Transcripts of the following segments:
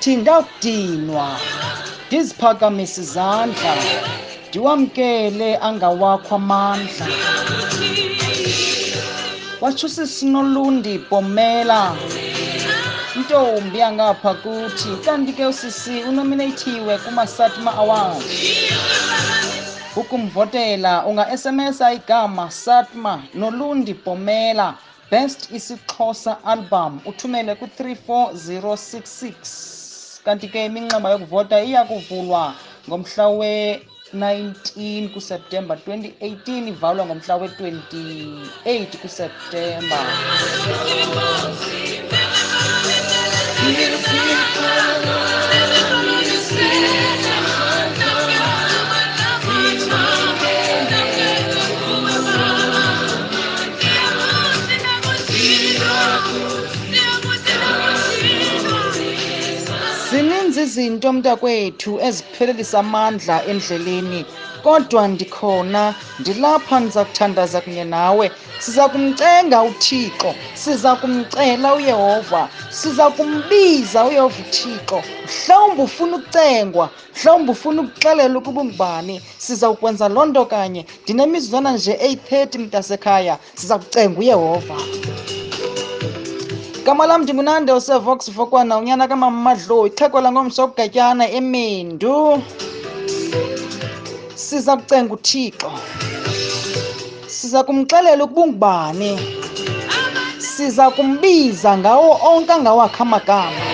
ndakuthi ndakudinwa ndiziphakamise izandla ndiwamkele angawakho amandla. Watsho usisinolundi bhomela intombi yangapha kuthi kanti ke usisi unominathiwe kuma-satma awards ukumvotela unga-sms igama satma nolundi bhomela best isixhosa album uthumele ku-34066 kanti ke iminxeba yokuvota iya kuvulwa ngomhla we-19 kuseptemba 2018 ivalwa ngomhla we-28 kuseptemba zininzi izinto mntakwethu eziphelelisa amandla endleleni. Kodwa ndikhona ndilapha ndiza kuthandaza kunye nawe. Siza kumcenga uthixo siza kumcela uyehova siza kumbiza uyehova uthixo. Mhlawumbi ufuna ukucengwa mhlawumbi ufuna ukuxelela ukuba ungubani. Siza kukwenza loo nto kanye. Ndinemizuzwana nje 830 mntasekhaya. Siza kucenga uyehova gama lam ndingunande usevox fokwana unyana kamamadlo ixhego langomso kugatyana emendu siza kucenga uthixo. Siza kumxelela ukuba ungubani siza kumbiza ngawo onke angawakho amagama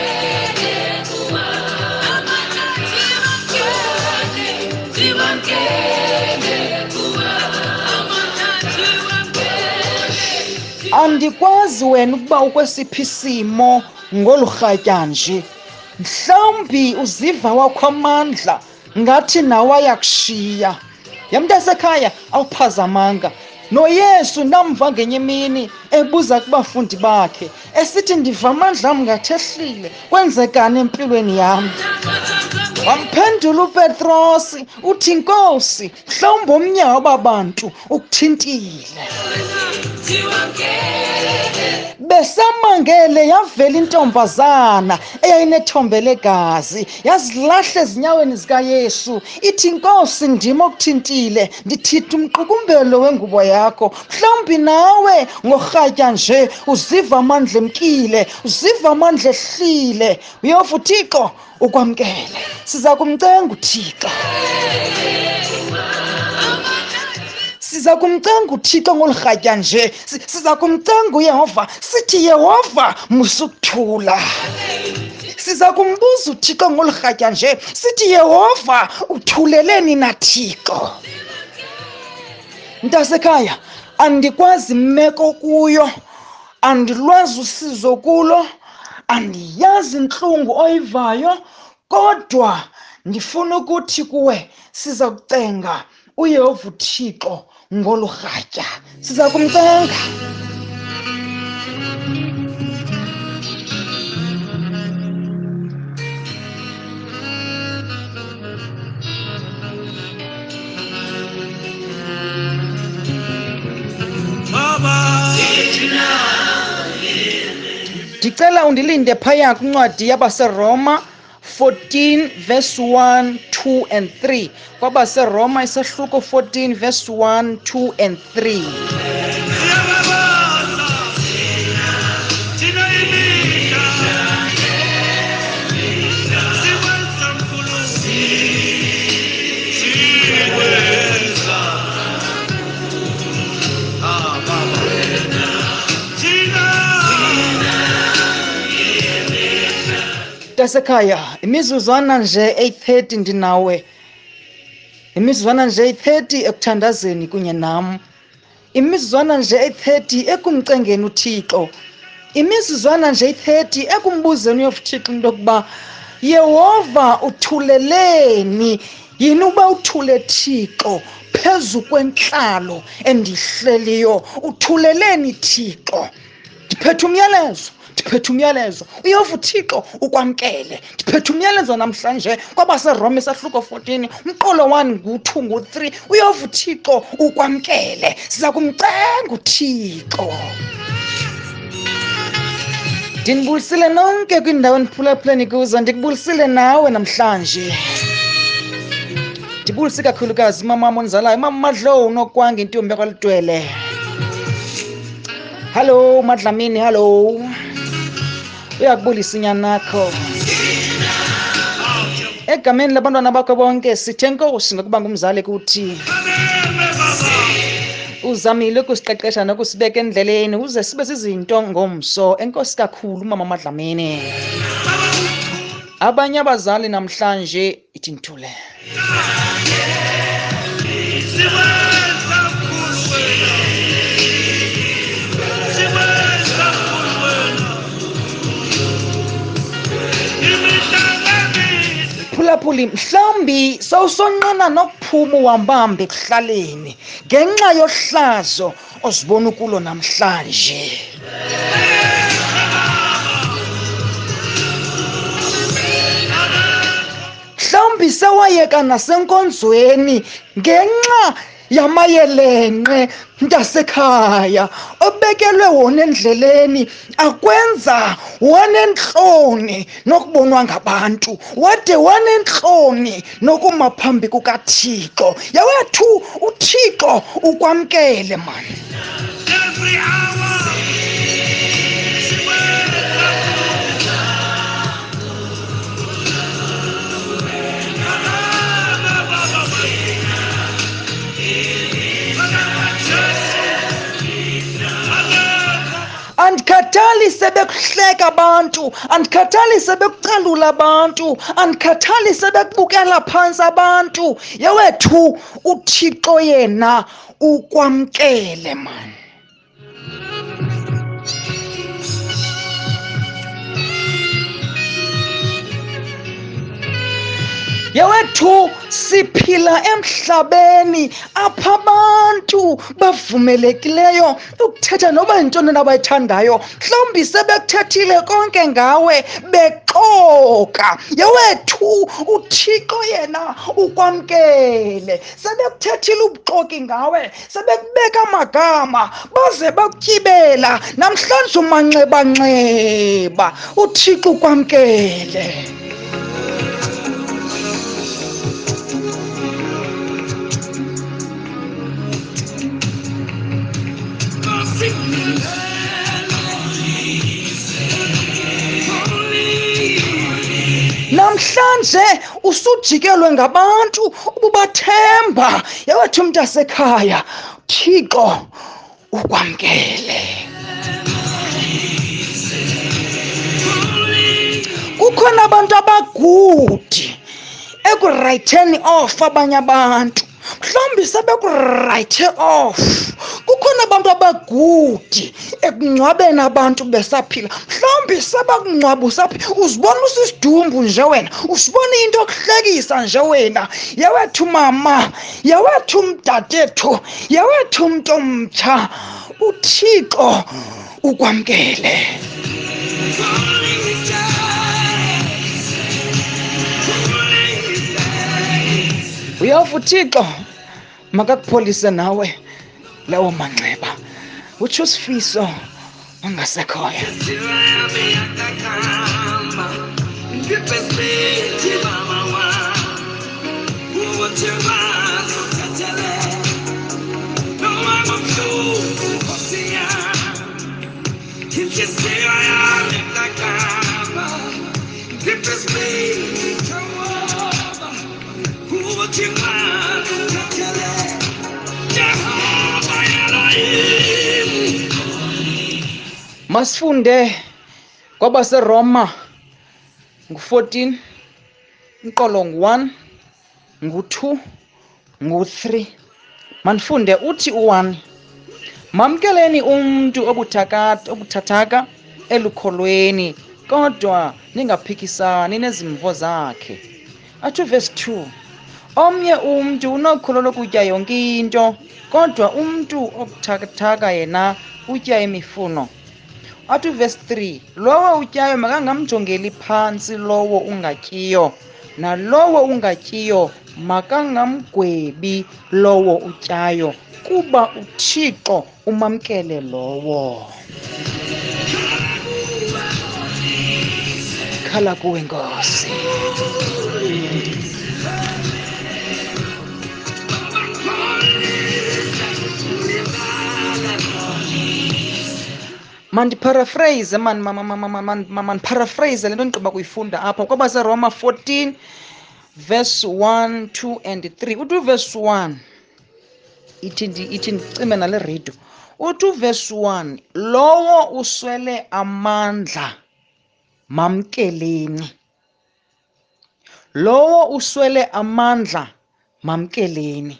andikwazi wena ukuba ukwesiphi isimo ngolu rhatya nje. Mhlawumbi uziva wakho amandla ngathi nawe ayakushiya. Yamntasekhaya awuphazamanga. Noyesu namva ngenye imini ebuza kubafundi bakhe esithi ndiva amandla am ngathi ehlile kwenzekani empilweni yam wamphendula upetrosi uthi nkosi mhlawumbi omnye waba bantu ukuthintile besamangele yavela intombazana eyayinethombe legazi yazilahla ezinyaweni zikayesu. Ithi nkosi ndim okuthintile ndithitha umqukumbelo wengubo yakho. Mhlawumbi nawe ngorhatya nje uziva amandla emkile uziva amandla ehlile. Uyova uthixo ukwamkele. Siza kumcenga uthixo. Siza kumcenga uthixo ngolu rhatya nje. Si- siza kumcenga uyehova. Sithi yehova musukuthula siza kumbuza uthixo ngolu rhatya nje. Sithi yehova uthuleleni nathixo mntasekhaya andikwazi mmeko kuyo. Andilwazi usizo kulo. Andiyazi intlungu oyivayo. Kodwa ndifuna ukuthi kuwe siza kucenga uyehova uthixo. Ngolu rhatya. Siza kumcenga ndicela undilinde phaya kwincwadi yabaseroma 14 verse 1 2 and 3 kwabaseroma isahluko 14 verse 1 2 and 3 mntasekhaya imizuzwana nje 830 ndinawe. Imizuzwana nje 830 ekuthandazeni kunye nam. Imizuzwana nje 830 ekumcengeni uthixo. Imizuzwana nje 830 ekumbuzeni uyofuthixo into yokuba yehova uthuleleni. Yini uba uthule thixo phezu kwentlalo endihleliyo? Uthuleleni thixo. Ndiphethe umyalezo. Ndiphethe umyalezo. Uyova uthixo ukwamkele. Ndiphethe umyalezo namhlanje kwabaseroma sahluko 14 umqolo 1 ngu-2 ngu-3 uyova uthixo ukwamkele. Siza kumcenga uthixo. Ndinibulisile nonke kwindawo endiphulaphuleni kuzo ndikubulisile nawe namhlanje. Ndibulise kakhulukazi umamam onzalayo umama madlow unokwanga intombi yakwaludwele hallo madlamini hallo uyakubulisa inyanakho egameni labantwana bakho bonke sithe nkosi ngokuba ngumzali kuthi uzamile ukusiqeqesha nokusibeka endleleni uze sibe zizinto ngomso enkosi kakhulu umama madlamini. Abanye abazali namhlanje ithi nthule imihlangamizi phulaphuli mhlawumbi sawusonqena nokuphuma uhambambe ekuhlaleni ngenxa yohlazo ozibona ukulo namhlanje. Mhlawumbi sewayeka nasenkonzweni ngenxa yamayelenqe mntasekhaya obekelwe wona endleleni akwenza wanentloni nokubonwa ngabantu wade wanentloni nokuma phambi kukathixo. Yawethu uthixo ukwamkele mani every hour andikhathali sebekuhleka abantu. Andikhathali sebekucalula abantu. Andikhathali sebekubukela phantsi abantu. Yewethu uthixo yena ukwamkele mani yewethu siphila emhlabeni apha abantu bavumelekileyo ukuthetha noba yintoni na abayithandayo mhlawumbi sebekuthethile konke ngawe bexoka. Yewethu uthixo yena ukwamkele. Sebekuthethile ubuxoki ngawe sebekubeka amagama baze bakutyibela namhlanje umanxebanxeba uthixo ukwamkele. Namhlanje usujikelwe ngabantu ububathemba. Yawethu mntasekhaya thixo ukwamkele. Kukhona abantu abagudi ekurayitheni off abanye abantu. Mhlawumbi sebekurayithe off. Kukhona abantu abagudi ekungcwabeni abantu besaphila. Mhlawumbi sebakungcwaba usaphila uzibona usisidumbu nje wena. Usibona into yokuhlekisa nje wena. Yawethu mama yawethu mdadethu yawethu mntu omtsha. Uthixo ukwamkele. Uyava uthixo makakupholise nawe lawo manxeba utsho sifiso ongasekhoyo Just say I am the karma. Give it's me, come over. Who would you mind? Masifunde kwabaseroma ngu-14 umqolo ngu-1 ngu-2 ngu-3 manifunde uthi u-1 mamkeleni umntu obuthakatha obuthathaka elukholweni kodwa ningaphikisani nezimvo zakhe. Athi uvesi 2 omnye umntu unokholo lokutya yonke into kodwa umntu obuthakathaka yena utya imifuno. Athi uvesi 3 lowo utyayo makangamjongeli phantsi lowo ungatyiyo nalowo ungatyiyo makangamgwebi lowo utyayo kuba uthixo umamkele lowo. Khala kuwe nkosi mandipharaphrase man man- man- man- man- man- mandipharaphrase le nto ndigqiba kuyifunda apha. Kwaba seroma 14 verse 1 2 and 3 uthi uverse 1 ithi ithi ndicime nale redio uthi uverse 1 lowo uswele amandla mamkeleni. Lowo uswele amandla mamkeleni.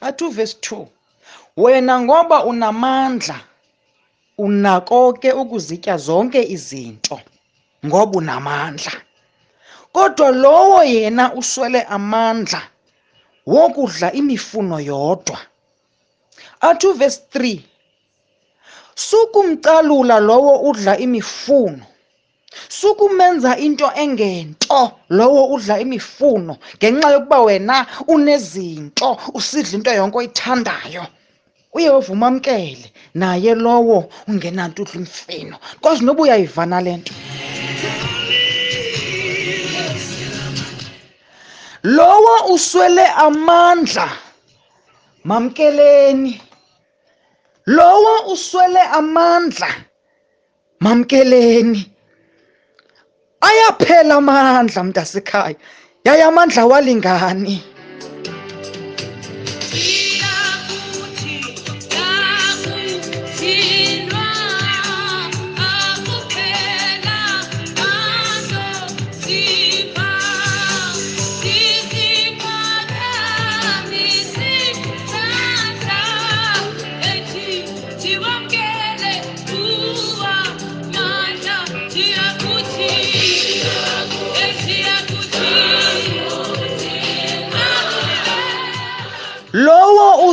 Athi uverse 2 wena ngoba unamandla unako ke ukuzitya zonke izinto ngoba unamandla. Kodwa lowo yena uswele amandla wokudla imifuno yodwa. Athi uverse 3 sukumcalula lowo udla imifuno. Sukumenza into engento lowo udla imifuno ngenxa yokuba wena unezinto usidla into yonke oyithandayo. Uye wovuma amkele naye lowo ungenanto udla imfino because noba uyayivana le nto. Lowo uswele amandla mamkeleni. Lowo uswele amandla mamkeleni. Ayaphela amandla mntasekhaya. Yaye amandla walingani Siyakuthi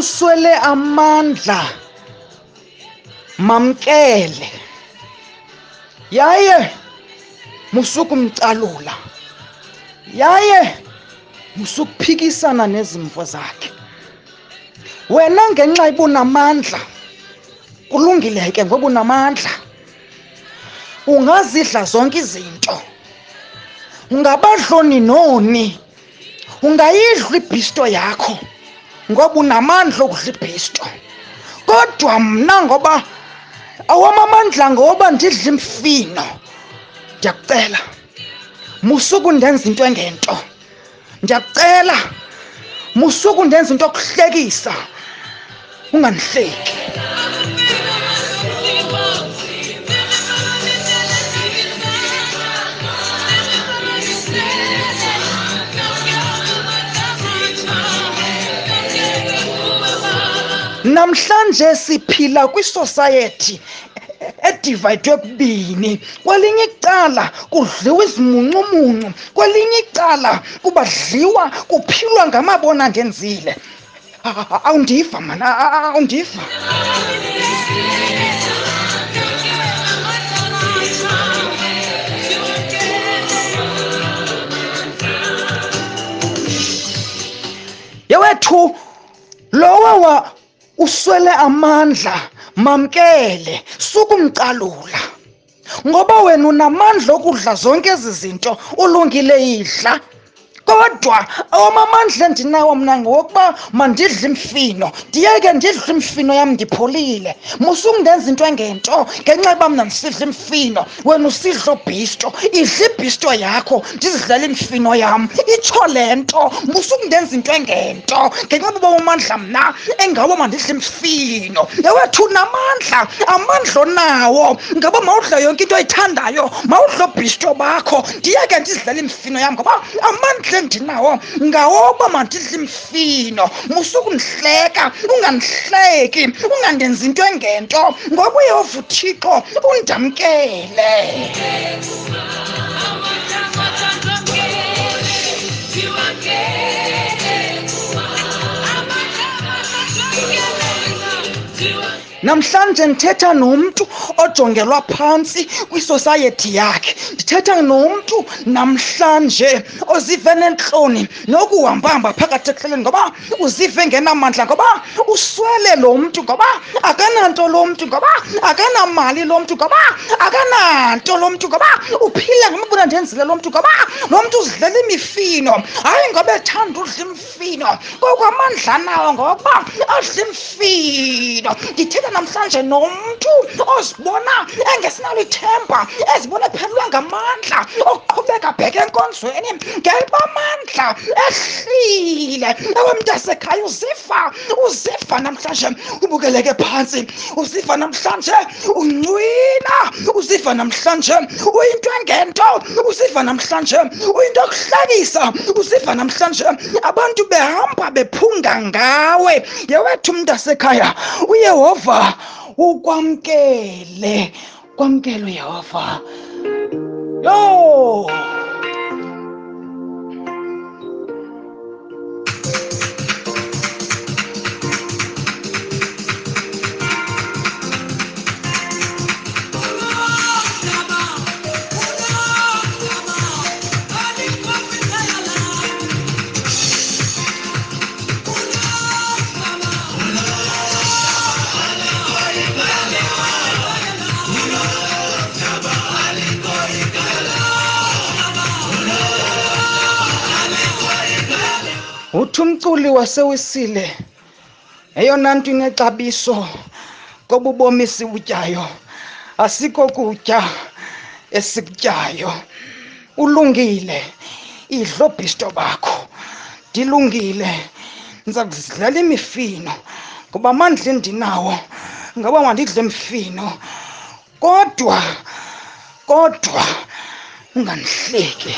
uswele amandla mamkele. Yaye musukumcalula yaye musukuphikisana nezimvo zakhe. Wena ngenxa ibunamandla kulungile ke ngoba unamandla ungazidla zonke izinto ungabadloni noni ungayidla ibhisto yakho. Ngoba unamandla okudla ibhisto kodwa mna ngoba awamamandla ngoba ndidla imfino ndiyakucela musuku ndenza into engento. Ndiyakucela musuku ndenza into yokuhlekisa ungandihleki. Namhlanje siphila kwisosayethi edivayidwe kubini kwelinye icala kudliwa izimuncumuncu kwelinye icala kubadliwa kuphilwa ngamabona ndenzile awundiva mana awundiva. Yewethu lowa wa uswele amandla mamkele sukumcalula. Ngoba wena unamandla okudla zonke ezi zinto ulungile idla. Kodwa awamamandla endinawo mna ngowokuba mandidle imfino ndiyeke ndidle imfino yam ndipholile musundenza into engento ngenxa yoba mna ndisidla imfino wena usidla obhisto idla ibhisto yakho ndizidlele imfino yam. Itsho le nto musukundenza into engento ngenxa yoba amandla mna engawo mandidle imfino yewethu unamandla amandla onawo. Ngaba mawudla yonke into oyithandayo mawudla obhisto bakho ndiyeke ndizidlele imfino yam ngoba amandla endinawo ngawoba mandidle imfino musukundihleka ungandihleki ungandenzi into engento. Ngoba uyehova uthixo undamkele. Namhlanje ndithetha nomntu ojongelwa phantsi kwisosayethi yakhe. Ndithetha nomntu namhlanje ozive nentloni nokuhambahamba phakathi ekuhlaleni ngoba uzive ngenamandla ngoba uswele lo mntu ngoba akananto lo mntu ngoba akanamali lo mntu ngoba akananto lo mntu ngoba uphila ngamabona ndenzile lo mntu ngoba lo mntu uzidlela imifino. Hayi ngoba ethanda udla imifino kokwamandla nawo ngokuba adla imifino. Ndithetha namhlanje nomntu ozibona engesinalo ithemba ezibona ephelelwe ngamandla okuqhubeka bheke enkonzweni ngeliba amandla ehlile. Ewe mntasekhaya uziva uziva namhlanje ubukeleke phantsi uziva namhlanje uncwina uziva namhlanje uyinto engento uziva namhlanje uyinto yokuhlekisa uziva namhlanje. Abantu behamba bephunga ngawe. Yewethu mntasekhaya uyehova ukwamkele. Kwamkele uyehova yo! Umculi wasewisile eyona nto inexabiso kobubomi sibutyayo asikho kutya esikutyayo. Ulungile idlo bhisto bakho. Ndilungile ndiza kuzidlela imifino ngoba amandla endinawo ngoba mandidle mfino kodwa kodwa ungandihleki.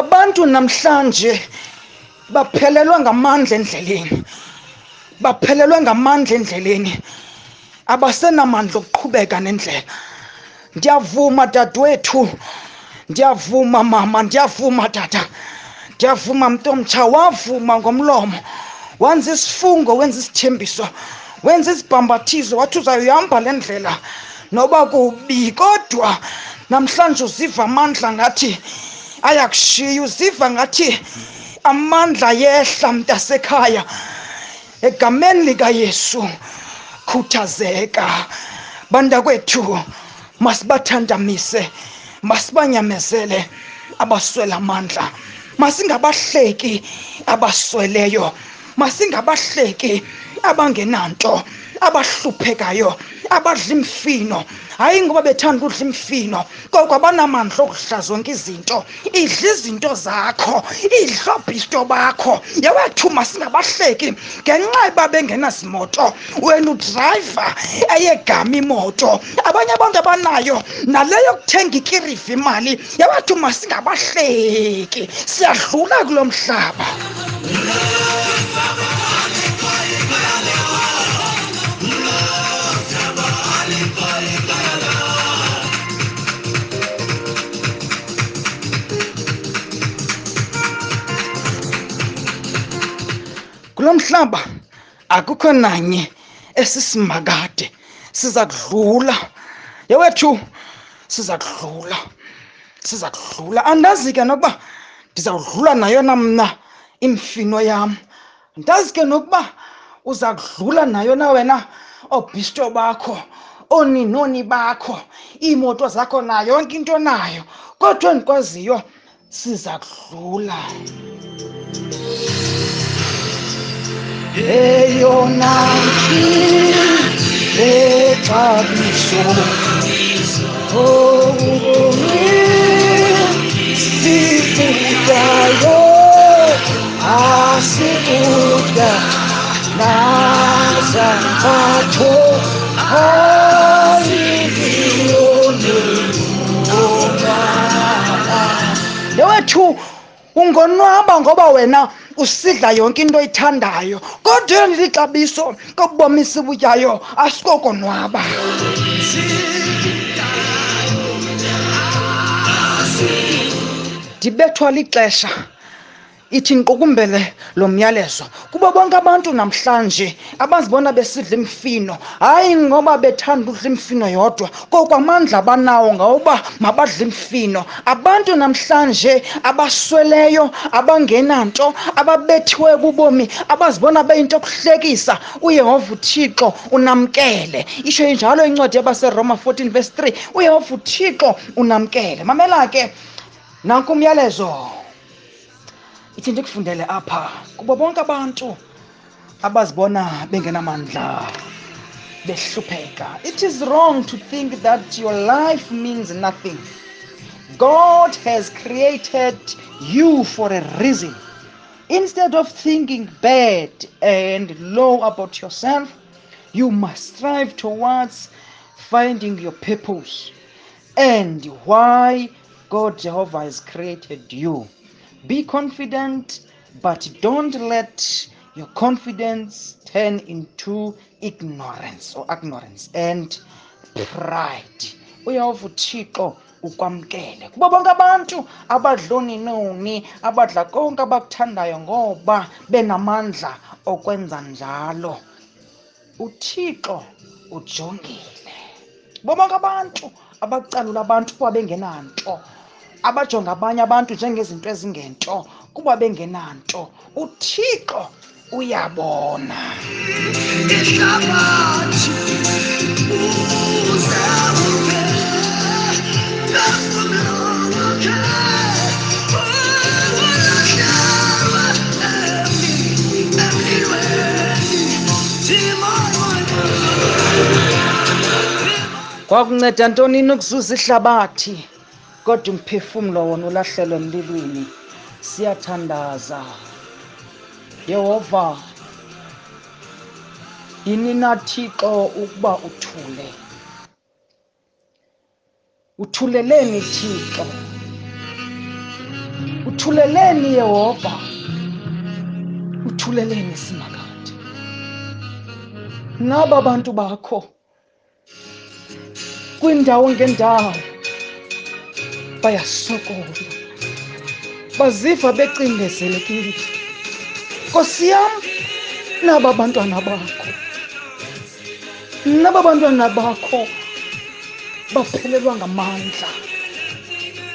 Abantu namhlanje baphelelwa ngamandla endleleni. Baphelelwe ngamandla endleleni. Abasenamandla okuqhubeka nendlela. Ndiyavuma dadewethu. Ndiyavuma mama. Ndiyavuma tata. Ndiyavuma mntomtsha. Wavuma ngomlomo. Wenza isifungo wenza isithembiso wenza isibhambathizo wathi uzayihamba le ndlela. Noba kubi. Kodwa namhlanje uziva amandla ngathi ayakushiya uziva ngathi amandla yehla mntasekhaya egameni likayesu khuthazeka bantakwethu masibathandamise masibanyamezele abaswela amandla. Masingabahleki abasweleyo masingabahleki abangenanto abahluphekayo. Abadla imfino hayi ngoba bethanda udla imfino koko abanamandla okudla zonke izinto. Idla izinto zakho idla obhisto bakho. Yewethu masingabahleki ngenxa yoba bengenazimoto. Wena udrayiva eyegama imoto. Abanye abantu abanayo naleyo yokuthenga ikiriva imali yewethu masingabahleki siyadlula kulo mhlaba. Kulo mhlaba akukho nanye esisimakade. Siza kudlula yewethu siza kudlula siza kudlula andazi ke nokuba ndizawudlula nayo na mna imfino yam. Ndazi ke nokuba uza kudlula nayo na wena oobhisto bakho ooninoni bakho iimoto zakho nayo yonke into nayo. Kodwa endikwaziyo siza kudlula Ey o nankir ve tabi soğuk Oğlumi Sipudayo Asipuda Nazan pato Yavaş ungonwaba ngoba wena usidla yonke into oyithandayo. Kodwa eli lixabiso kokubomisa ibutyayo asikokonwaba. Ndibethwa lixesha ithi ndiqukumbele lo myalezo? Kubo bonke abantu namhlanje abazibona besidla imfino hayi ngoba bethanda udla imfino yodwa koko amandla abanawo ngawuba mabadle imfino abantu namhlanje abasweleyo abangenanto ababethiweyo bubomi abazibona beyinto yokuhlekisa. Uyehova uthixo unamkele. Isho injalo incwadi yabaseroma 14 verse 3 uyehova uthixo unamkele. Mamela ke nanku umyalezo. Ithi ndikufundele apha kubo bonke abantu abazibona bengenamandla behlupheka. It is wrong to think that your life means nothing. God has created you for a reason. Instead of thinking bad and low about yourself you must strive towards finding your purpose and why God Jehovah has created you. Be confident, but don't let your confidence turn into ignorance or ignorance and pride. uyehova uthixo ukwamkele. Kubo bonke abantu abadloninoni abadla konke abakuthandayo ngoba benamandla okwenza njalo. Uthixo ujongile. Bo bonke abantu abakucalula abantu kuba bengenanto. Abajonga abanye abantu njengezinto ezingento kuba bengenanto. Uthixo uyabona. Ihlabathi uze ukhe nafuna ukhe ulahlewe emlilweni kwakunceda ntonini ukuzuza ihlabathi kodwa umphefumlo wona ulahlelwe emlilweni. Siyathandaza. Yehova yini na thixo ukuba uthule? Uthuleleni thixo. Uthuleleni yehova. Uthuleleni simakade naba bantu bakho kwiindawo ngeendawo bayasokola baziva becindezelekile nkosi yam naba bantwana bakho naba bantwana bakho baphelelwa ngamandla.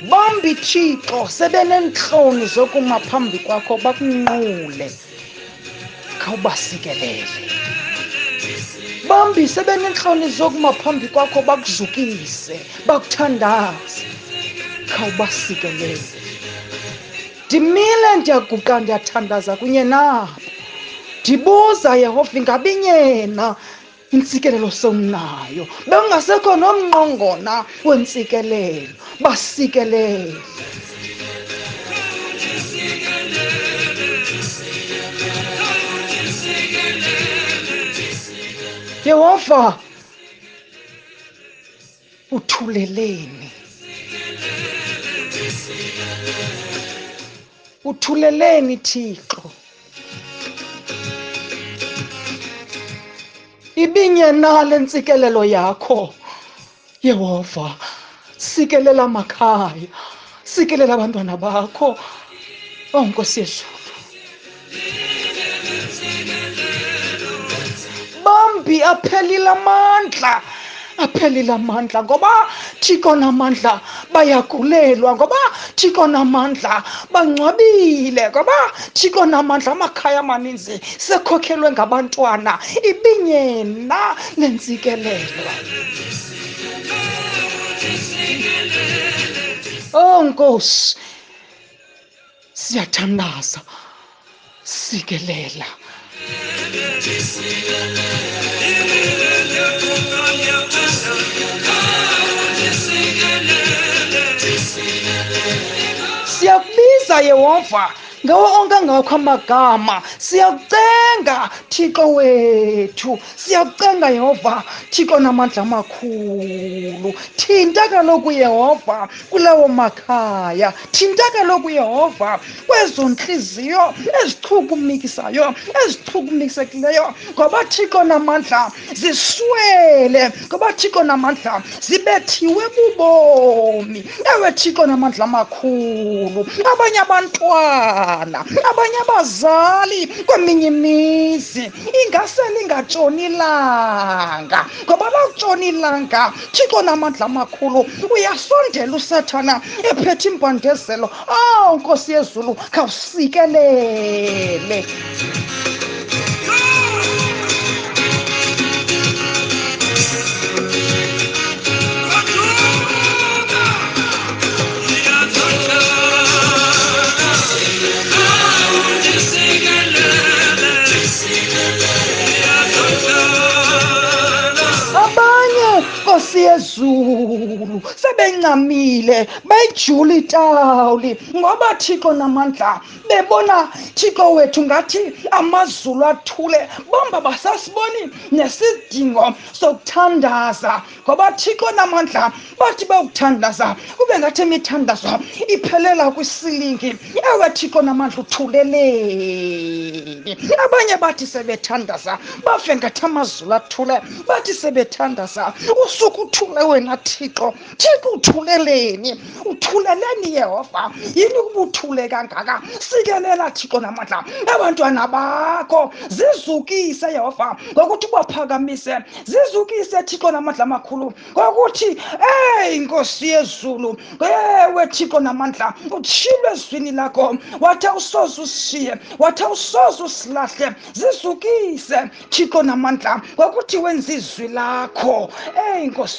Bambi thixo sebeneentloni zokuma phambi kwakho bakunqule khawubasikelele. Bambi sebeneentloni zokuma phambi kwakho bakuzukise bakuthandaze. Khawubasikelele ndimile ndiyaguqa ndiyathandaza kunye nabo ndibuza yehova ingabinyena intsikelelo somnayo bengasekho nomnqongona wentsikelelo basikelele. Yehova uthuleleni. Uthuleleni thixo. Ibinye nale ntsikelelo yakho? Yehova sikelela amakhaya sikelela abantwana bakho. Oh nkosi yezulu bambi aphelile amandla. Aphelile amandla ngoba thixo namandla bayagulelwa ngoba thixo namandla bangcwabile ngoba thixo namandla amakhaya amaninzi sekhokhelwe ngabantwana. Ibinyena lentsikelelo oh nkosi siyathandaza sikelela. Siyakubiza yehova ngawo onke angawakho amagama siyakucenga thixo wethu. Siyakucenga yehova. Thixo namandla amakhulu. Thinta kaloku yehova kulawo makhaya. Thinta kaloku yehova kwezo ntliziyo ezichukumikisayo ezichukumikisekileyo ngoba thixo namandla ziswele. Ngoba thixo namandla zibethiwe bubomi. Ewe thixo namandla amakhulu. Abanye abantwana abanye abazali kweminye imizi ingase lingatshoni ilanga ngoba lawutshona ilanga thixo namandla amakhulu uyasondela usathana ephethe impandezelo aw nkosi yezulu khawusikelele. Nkosi yezulu sebencamile beyijula itawuli ngoba thixo namandla bebona thixo wethu ngathi amazulu athule. Bomba basasiboni nesidingo sokuthandaza. Ngoba thixo namandla bathi bawukuthandaza kube ngathi imithandazo iphelela kwisilingi. Ewe thixo namandla uthuleleni. Abanye bathi sebethandaza bafe ngathi amazulu athule. Bathi sebethandaza usuku uthule wena thixo. Thixo uthuleleni. Uthuleleni yehova. Yini ukuba uthule kangaka? Sikelela thixo namandla. Abantwana bakho zizukise yehova. Ngokuthi ubaphakamise zizukise thixo namandla amakhulu. Ngokuthi eyi nkosi yezulu ewe thixo namandla utshilo ezwini lakho. Wathi awusoze usishiye wathi awusoze usilahle. Zizukise thixo namandla. Ngokuthi wenza izwi lakho. Eyi nkosi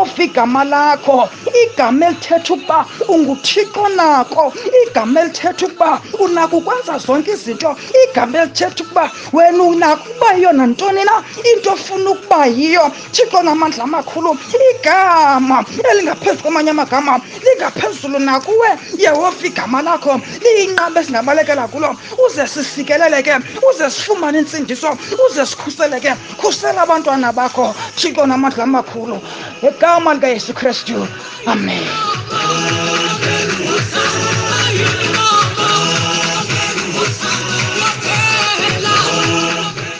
unguyehova igama lakho igama elithetha ukuba unguthixo nako igama elithetha ukuba unako ukwenza zonke izinto igama elithetha ukuba wena unako ukuba yiyo nantoni na into ofuna ukuba yiyo. Thixo namandla amakhulu igama elingaphezu kwamanye amagama lingaphezulu nakuwe. Yehova igama lakho liyinqaba esingabalekela kulo. Uze sisikeleleke uze sifumane intsindiso uze sikhuseleke. Khusela abantwana bakho. Thixo namandla amakhulu. Egama amani kayesu kristu. Amen.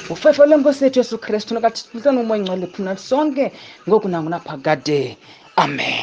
Ufefo lenkosi yethu yesu kristu nakathixisanomoya ingcwele phuna sonke ngoku nangunaphakade amen.